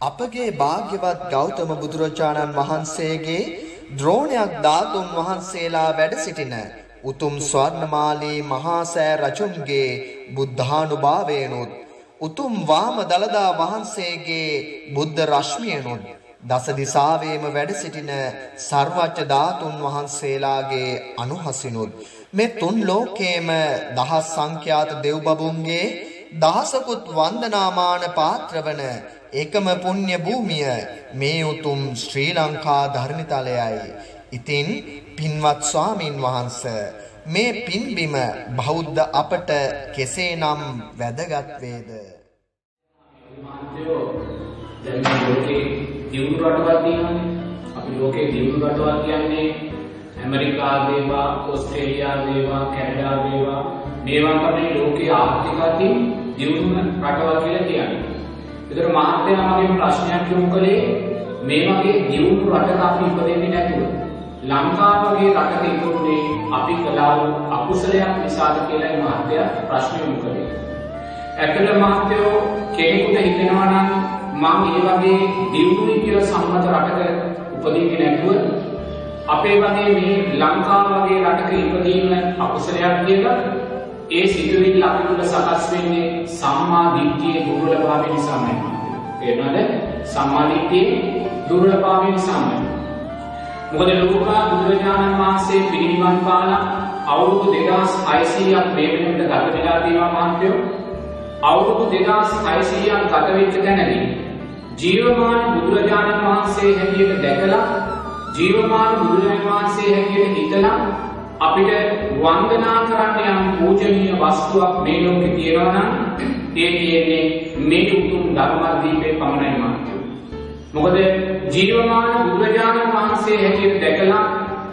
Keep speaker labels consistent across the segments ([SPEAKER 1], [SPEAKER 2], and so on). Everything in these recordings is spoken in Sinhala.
[SPEAKER 1] අපගේ භාග්‍යවත් ගෞතම බුදුරජාණන් වහන්සේගේ ද්‍රෝණයක් ධාතුන් වහන්සේලා වැඩ සිටින උතුම් ස්වර්ණමාලී මහා සෑ රජුන්ගේ බුද්ධානුභාවයනොත් උතුම් වාම දළදා වහන්සේගේ බුද්ධ රශ්මියනොත් දස දිසාවේම වැඩ සිටින සර්වජ්‍ය ධාතුන් වහන්සේලාගේ අනුහසිනුත් මේ තුන් ලෝකේම දහස් සංඛ්‍යාත දෙව් බඹුන්ගේ දහසකුත් වන්දනාමාන පාත්‍රවන එකම පුණ්‍ය භූමිය මේ උතුම් ශ්‍රී ලංකා ධර්මිතලයයි. ඉතින් පින්වත් ස්වාමින් වහන්ස මේ පින්බිම බෞද්ධ අපට කෙසේනම් වැදගත් වේද?
[SPEAKER 2] දැන් ලෝකේ දියුණු රටවල් තියෙනවානේ. අපි ලෝකේ දියුණු රටවල් කියන්නේ ඇමරිකා වේවා, ඕස්ට්‍රේලියා වේවා, කැනඩා වේවා මේවා තමයි ලෝකයේ ආර්ථිකයෙන් දියුණු රටවල් කියලා කියන්නේ. ඒතර මහත්මයා මගෙන් ප්‍රශ්නයක් යොමු කළේ මේ වගේ දියුණු රටක අපි ඉපදෙන්නේ නැතුව ලංකාව වගේ රටක ඉපදුනේ අපි කළා වූ අකුසලයක් නිසාද කියලා මහත්මයා ප්‍රශ්න යොමු කළේ. ඇත්තට මහත්මයෝ කෙනෙකුට හිතෙනවා නම් මම මේ වගේ දියුණුයි කියලා සම්මත රටක උපදින්නේ නැතුව අපේ වගේ මේ ලංකාව වගේ රටක ඉපදීම අකුසලයක් කියලා ඒ සිතුවිල්ල අපි තුළ සකස් වෙන්නේ සම්මා දිට්ඨියේ දුර්වලභාවය නිසාමයි. තේරුණාද? සම්මා දිට්ඨියේ දුර්වලභාවය නිසාමයි. මොකද ලෝකා බුදුරජාණන් වහන්සේ පිරිනිවන් පාලා අවුරුදු 2600ක් මේ වෙනකොට ගත වෙලා තියෙනවා මහත්මයෝ. අවුරුදු 2600ක් ගත වෙච්ච තැනදී ජීවමාන බුදුරජාණන් වහන්සේ හැටියට දැකලා ජීවමාන බුදුරජාණන් වහන්සේ හැටියට හිතලා අපිට වන්දනා කරන්න යම් පූජනීය වස්තුවක් මේ ලෝකේ තියෙනවා නම් ඒ කියන්නේ මේ උතුම් ධර්මදීපේ පමණයි මාත්‍යෝ. මොකද ජීවමාන බුදුරජාණන් වහන්සේ හැටියට දැකලා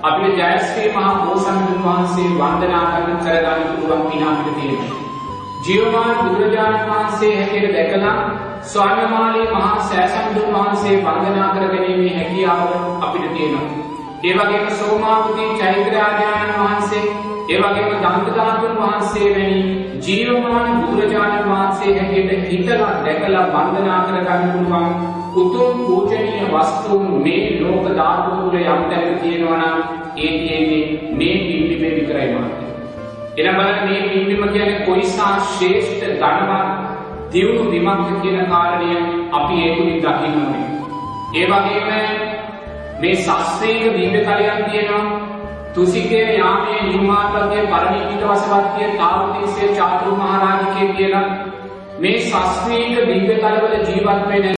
[SPEAKER 2] අපිට ජයශ්‍රී මහා බෝසත්ණන් වහන්සේ වන්දනා කරන කරගන්න පුළුවන් පින අපිට තියෙනවා. ජීවමාන බුදුරජාණන් වහන්සේ හැටියට දැකලා ස්වර්ණමාලී මහා සෑසම්දුන් වහන්සේ වන්දනා කරගැනීමේ හැකියාව අපිට තියෙනවා. ඒ වගේම සෝමාවතී චෛත්‍යාඥාන වහන්සේ, ඒ වගේම දන්තධාතුන් වහන්සේ වැනි ජීවමාන බුදුරජාණන් වහන්සේ හැටියට හිතලා දැකලා වන්දනා කරගන්න පුළුවන් උතුම් පූජනීය වස්තුන් මේ ලෝක ධාතු තුල යම් තැනක තියෙනවා නම් ඒ තියෙන්නේ මේ පිළිබිඹේ විතරයි මාත්‍රයි. එනම් බලන්න මේ පින්බිම කියන්නේ කොයිසා ශ්‍රේෂ්ඨ ධනවත් දියුණු බිමක්ද කියන කාරණය අපි ඒ තුලින් දකින්න ඕනේ. ඒ වගේම මේ ශාස්ත්‍රීය දිව්‍ය කලයක් තියෙනවා. තුසිකේ යාමේ නිර්මාතකයේ පරිණිත වසවත්කයේ තාවතිසේ චාතුරු මහරජකේ කියලා. මේ ශාස්ත්‍රීය දිව්‍ය කලවල ජීවත් වෙන